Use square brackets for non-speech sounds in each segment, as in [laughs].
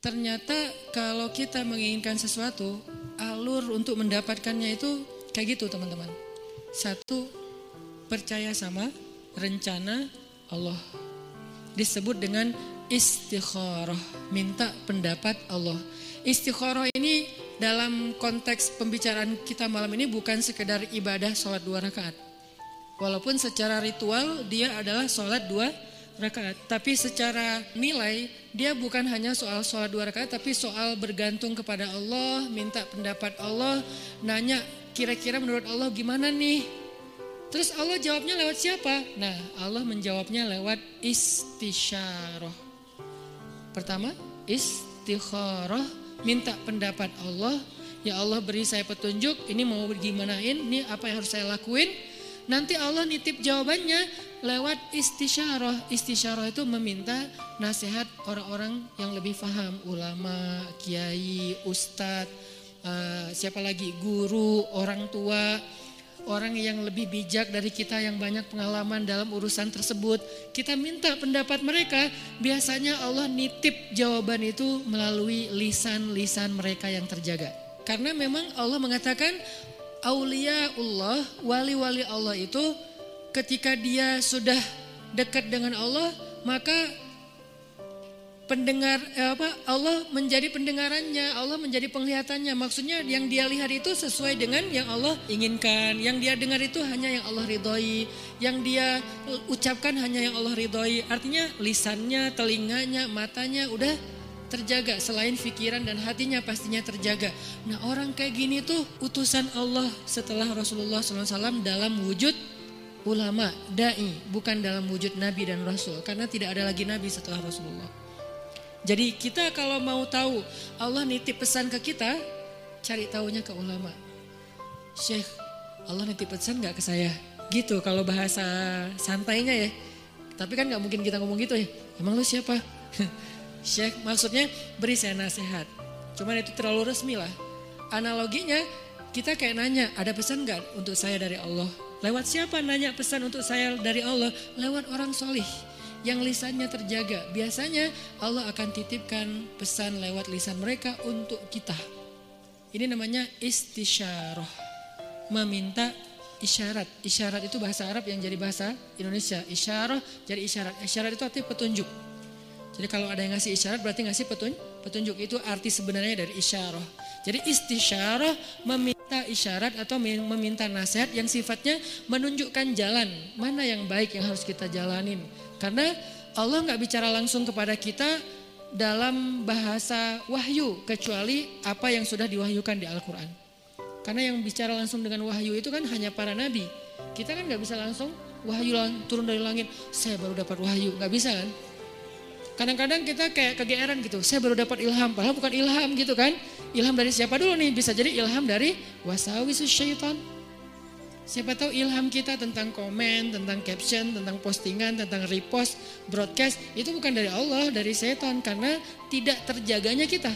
ternyata kalau kita menginginkan sesuatu, alur untuk mendapatkannya itu kayak gitu teman-teman. Satu, percaya sama rencana Allah. Disebut dengan istikharah, minta pendapat Allah. Istikharah ini dalam konteks pembicaraan kita malam ini bukan sekedar ibadah sholat dua rakaat. Walaupun secara ritual dia adalah sholat dua. Tapi secara nilai dia bukan hanya soal sholat dua rakaat tapi soal bergantung kepada Allah, minta pendapat Allah, nanya kira-kira menurut Allah gimana nih? Terus Allah jawabnya lewat siapa? Nah Allah menjawabnya lewat istisyarah. Pertama istikharah, minta pendapat Allah. Ya Allah beri saya petunjuk, ini mau gimanain, ini apa yang harus saya lakuin. Nanti Allah nitip jawabannya lewat istisyarah. Istisyarah itu meminta nasihat orang-orang yang lebih paham, ulama, kiai, ustadz, uh, siapa lagi, guru, orang tua, orang yang lebih bijak dari kita yang banyak pengalaman dalam urusan tersebut. Kita minta pendapat mereka, biasanya Allah nitip jawaban itu melalui lisan-lisan mereka yang terjaga. Karena memang Allah mengatakan Allah, wali-wali Allah itu ketika dia sudah dekat dengan Allah, maka pendengar eh, apa Allah menjadi pendengarannya, Allah menjadi penglihatannya. Maksudnya yang dia lihat itu sesuai dengan yang Allah inginkan, yang dia dengar itu hanya yang Allah ridhoi, yang dia ucapkan hanya yang Allah ridhoi. Artinya lisannya, telinganya, matanya udah terjaga selain pikiran dan hatinya pastinya terjaga. Nah orang kayak gini tuh utusan Allah setelah Rasulullah SAW dalam wujud ulama, dai, bukan dalam wujud nabi dan rasul karena tidak ada lagi nabi setelah Rasulullah. Jadi kita kalau mau tahu Allah nitip pesan ke kita, cari tahunya ke ulama. Syekh, Allah nitip pesan nggak ke saya? Gitu kalau bahasa santainya ya. Tapi kan nggak mungkin kita ngomong gitu ya. Emang lu siapa? [laughs] Syekh maksudnya beri saya nasihat. Cuman itu terlalu resmi lah. Analoginya kita kayak nanya, ada pesan nggak untuk saya dari Allah? Lewat siapa nanya pesan untuk saya dari Allah? Lewat orang solih yang lisannya terjaga. Biasanya Allah akan titipkan pesan lewat lisan mereka untuk kita. Ini namanya istisyarah. Meminta isyarat. Isyarat itu bahasa Arab yang jadi bahasa Indonesia. Isyarah jadi isyarat. Isyarat itu arti petunjuk. Jadi kalau ada yang ngasih isyarat berarti ngasih petun, petunjuk. Itu arti sebenarnya dari isyarah. Jadi istisyarah meminta isyarat atau meminta nasihat yang sifatnya menunjukkan jalan mana yang baik yang harus kita jalanin. Karena Allah nggak bicara langsung kepada kita dalam bahasa wahyu kecuali apa yang sudah diwahyukan di Al-Quran. Karena yang bicara langsung dengan wahyu itu kan hanya para nabi. Kita kan nggak bisa langsung wahyu turun dari langit. Saya baru dapat wahyu, nggak bisa kan? Kadang-kadang kita kayak kegeeran gitu, saya baru dapat ilham, padahal bukan ilham gitu kan. Ilham dari siapa dulu nih? Bisa jadi ilham dari wasawisus syaitan. Siapa tahu ilham kita tentang komen, tentang caption, tentang postingan, tentang repost, broadcast, itu bukan dari Allah, dari setan karena tidak terjaganya kita.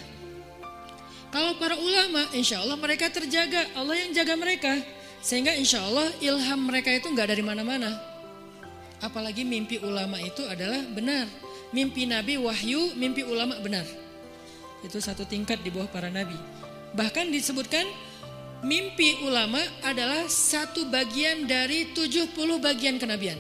Kalau para ulama, insya Allah mereka terjaga, Allah yang jaga mereka. Sehingga insya Allah ilham mereka itu nggak dari mana-mana. Apalagi mimpi ulama itu adalah benar mimpi nabi wahyu, mimpi ulama benar. Itu satu tingkat di bawah para nabi. Bahkan disebutkan mimpi ulama adalah satu bagian dari 70 bagian kenabian.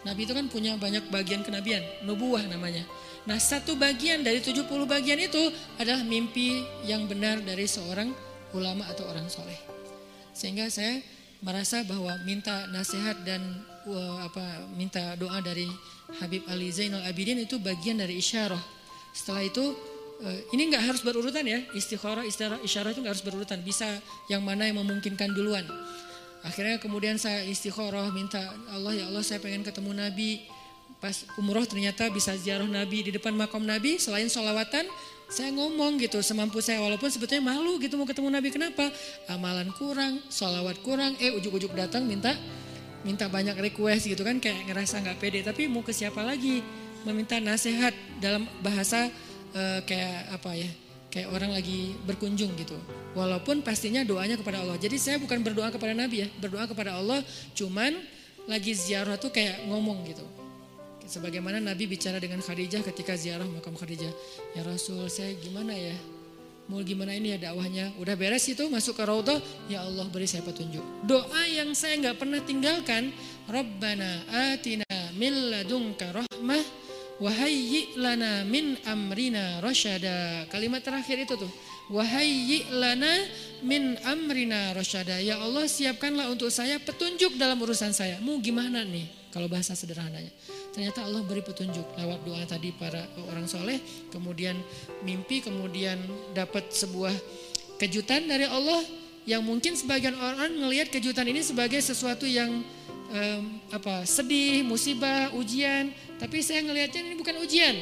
Nabi itu kan punya banyak bagian kenabian, nubuah namanya. Nah satu bagian dari 70 bagian itu adalah mimpi yang benar dari seorang ulama atau orang soleh. Sehingga saya merasa bahwa minta nasihat dan apa minta doa dari Habib Ali Zainal Abidin itu bagian dari isyarah. Setelah itu uh, ini nggak harus berurutan ya istikharah isyarah isyarah itu nggak harus berurutan bisa yang mana yang memungkinkan duluan. Akhirnya kemudian saya istikharah minta Allah ya Allah saya pengen ketemu Nabi pas umroh ternyata bisa ziarah Nabi di depan makam Nabi selain sholawatan saya ngomong gitu semampu saya walaupun sebetulnya malu gitu mau ketemu Nabi kenapa? Amalan kurang, sholawat kurang, eh ujuk-ujuk datang minta minta banyak request gitu kan kayak ngerasa nggak pede. Tapi mau ke siapa lagi? Meminta nasihat dalam bahasa uh, kayak apa ya kayak orang lagi berkunjung gitu. Walaupun pastinya doanya kepada Allah. Jadi saya bukan berdoa kepada Nabi ya berdoa kepada Allah. Cuman lagi ziarah tuh kayak ngomong gitu. Sebagaimana Nabi bicara dengan Khadijah ketika ziarah makam Khadijah. Ya Rasul, saya gimana ya? Mau gimana ini ya dakwahnya? Udah beres itu masuk ke Raudhah, ya Allah beri saya petunjuk. Doa yang saya nggak pernah tinggalkan, Rabbana atina min ladunka rahmah wahayyi lana min amrina rasyada. Kalimat terakhir itu tuh. Wahayyi lana min amrina rasyada. Ya Allah siapkanlah untuk saya petunjuk dalam urusan saya. Mau gimana nih kalau bahasa sederhananya. Ternyata Allah beri petunjuk lewat doa tadi para orang soleh, kemudian mimpi, kemudian dapat sebuah kejutan dari Allah yang mungkin sebagian orang melihat kejutan ini sebagai sesuatu yang um, apa sedih, musibah, ujian. Tapi saya ngelihatnya ini bukan ujian,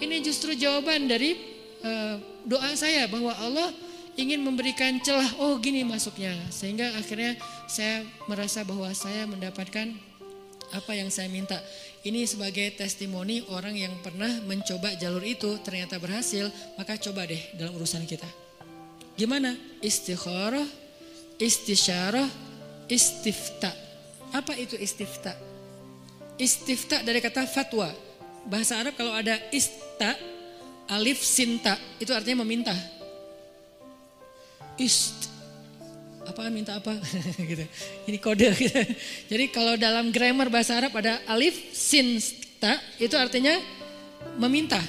ini justru jawaban dari uh, doa saya bahwa Allah ingin memberikan celah. Oh gini masuknya, sehingga akhirnya saya merasa bahwa saya mendapatkan apa yang saya minta. Ini sebagai testimoni orang yang pernah mencoba jalur itu ternyata berhasil, maka coba deh dalam urusan kita. Gimana? Istikharah, istisyarah, istifta. Apa itu istifta? Istifta dari kata fatwa. Bahasa Arab kalau ada ista, alif sinta, itu artinya meminta. Ist apaan minta apa [laughs] gitu. Ini kode gitu. Jadi kalau dalam grammar bahasa Arab ada alif sin ta itu artinya meminta.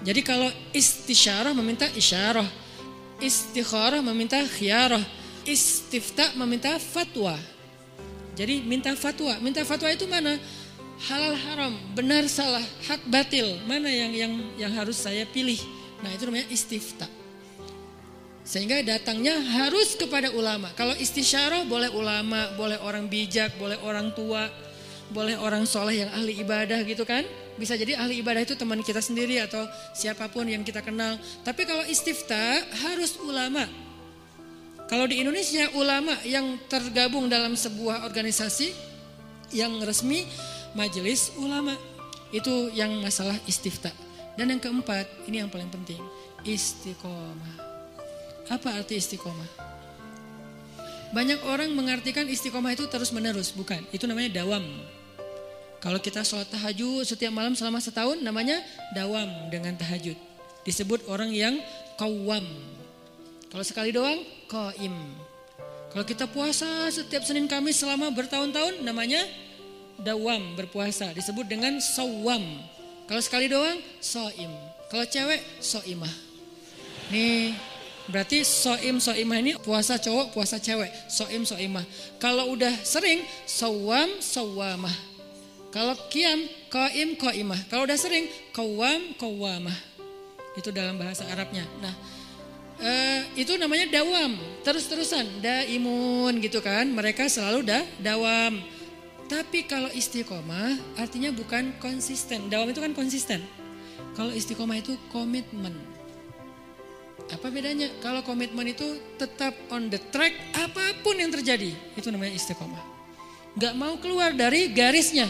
Jadi kalau istisyarah meminta isyarah, istikharah meminta khiyarah, istifta meminta fatwa. Jadi minta fatwa, minta fatwa itu mana? Halal haram, benar salah, hak batil, mana yang yang yang harus saya pilih? Nah, itu namanya istifta. Sehingga datangnya harus kepada ulama. Kalau istisyarah boleh ulama, boleh orang bijak, boleh orang tua, boleh orang soleh yang ahli ibadah gitu kan. Bisa jadi ahli ibadah itu teman kita sendiri atau siapa pun yang kita kenal. Tapi kalau istifta harus ulama. Kalau di Indonesia ulama yang tergabung dalam sebuah organisasi yang resmi majelis ulama. Itu yang masalah istifta. Dan yang keempat, ini yang paling penting, istiqomah. Apa arti istiqomah? Banyak orang mengartikan istiqomah itu terus menerus, bukan. Itu namanya dawam. Kalau kita sholat tahajud setiap malam selama setahun namanya dawam dengan tahajud. Disebut orang yang kawam. Kalau sekali doang, qaim. Kalau kita puasa setiap Senin Kamis selama bertahun-tahun namanya dawam berpuasa. Disebut dengan sawam. Kalau sekali doang, soim. Kalau cewek, soimah. Nih Berarti soim soimah ini puasa cowok, puasa cewek. Soim soimah. Kalau udah sering, sawam sawamah. Kalau kiam, koim koimah. Kalau udah sering, kawam kawamah. Itu dalam bahasa Arabnya. Nah, eh, itu namanya dawam. Terus-terusan, daimun gitu kan. Mereka selalu da, dawam. Tapi kalau istiqomah artinya bukan konsisten. Dawam itu kan konsisten. Kalau istiqomah itu komitmen apa bedanya? Kalau komitmen itu tetap on the track apa pun yang terjadi. Itu namanya istiqomah. Gak mau keluar dari garisnya.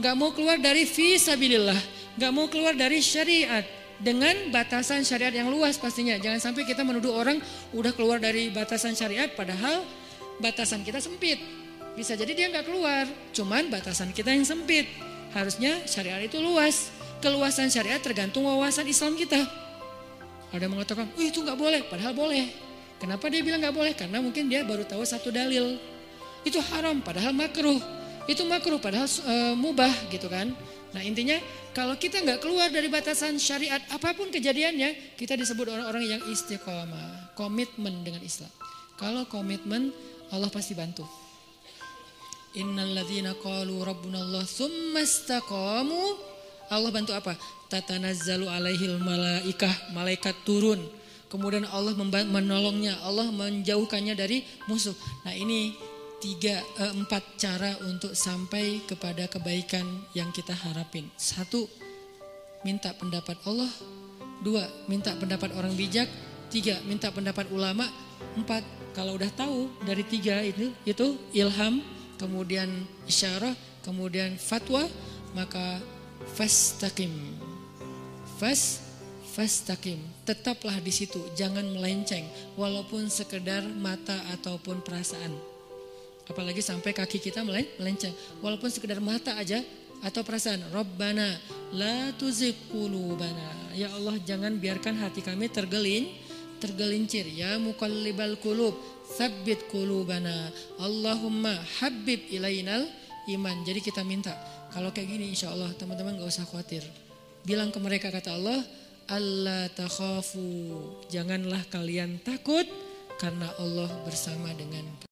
Gak mau keluar dari visabilillah. Gak mau keluar dari syariat. Dengan batasan syariat yang luas pastinya. Jangan sampai kita menuduh orang udah keluar dari batasan syariat padahal batasan kita sempit. Bisa jadi dia gak keluar. Cuman batasan kita yang sempit. Harusnya syariat itu luas. Keluasan syariat tergantung wawasan Islam kita. Ada mengatakan, oh, itu nggak boleh, padahal boleh. Kenapa dia bilang nggak boleh? Karena mungkin dia baru tahu satu dalil. Itu haram, padahal makruh. Itu makruh, padahal e, mubah gitu kan. Nah intinya kalau kita nggak keluar dari batasan syariat apa pun kejadiannya, kita disebut orang-orang yang istiqomah, komitmen dengan Islam. Kalau komitmen, Allah pasti bantu. Innalladzina qalu rabbuna Allah tsumma Allah bantu apa? tatanazzalu alaihil malaikah, malaikat turun. Kemudian Allah menolongnya, Allah menjauhkannya dari musuh. Nah ini tiga, eh, empat cara untuk sampai kepada kebaikan yang kita harapin. Satu, minta pendapat Allah. Dua, minta pendapat orang bijak. Tiga, minta pendapat ulama. Empat, kalau udah tahu dari tiga itu, itu ilham, kemudian isyarah, kemudian fatwa, maka fastaqim Fas fastaqim. Tetaplah di situ, jangan melenceng walaupun sekedar mata ataupun perasaan. Apalagi sampai kaki kita melenceng. Walaupun sekedar mata aja atau perasaan Rabbana la tuzigh. Ya Allah jangan biarkan hati kami tergelin tergelincir ya muqallibal qulub tsabbit qulubana. Allahumma habib ilainal iman. Jadi kita minta kalau kayak gini insya Allah teman-teman gak usah khawatir. Bilang ke mereka kata Allah Allah takhafu janganlah kalian takut karena Allah bersama dengan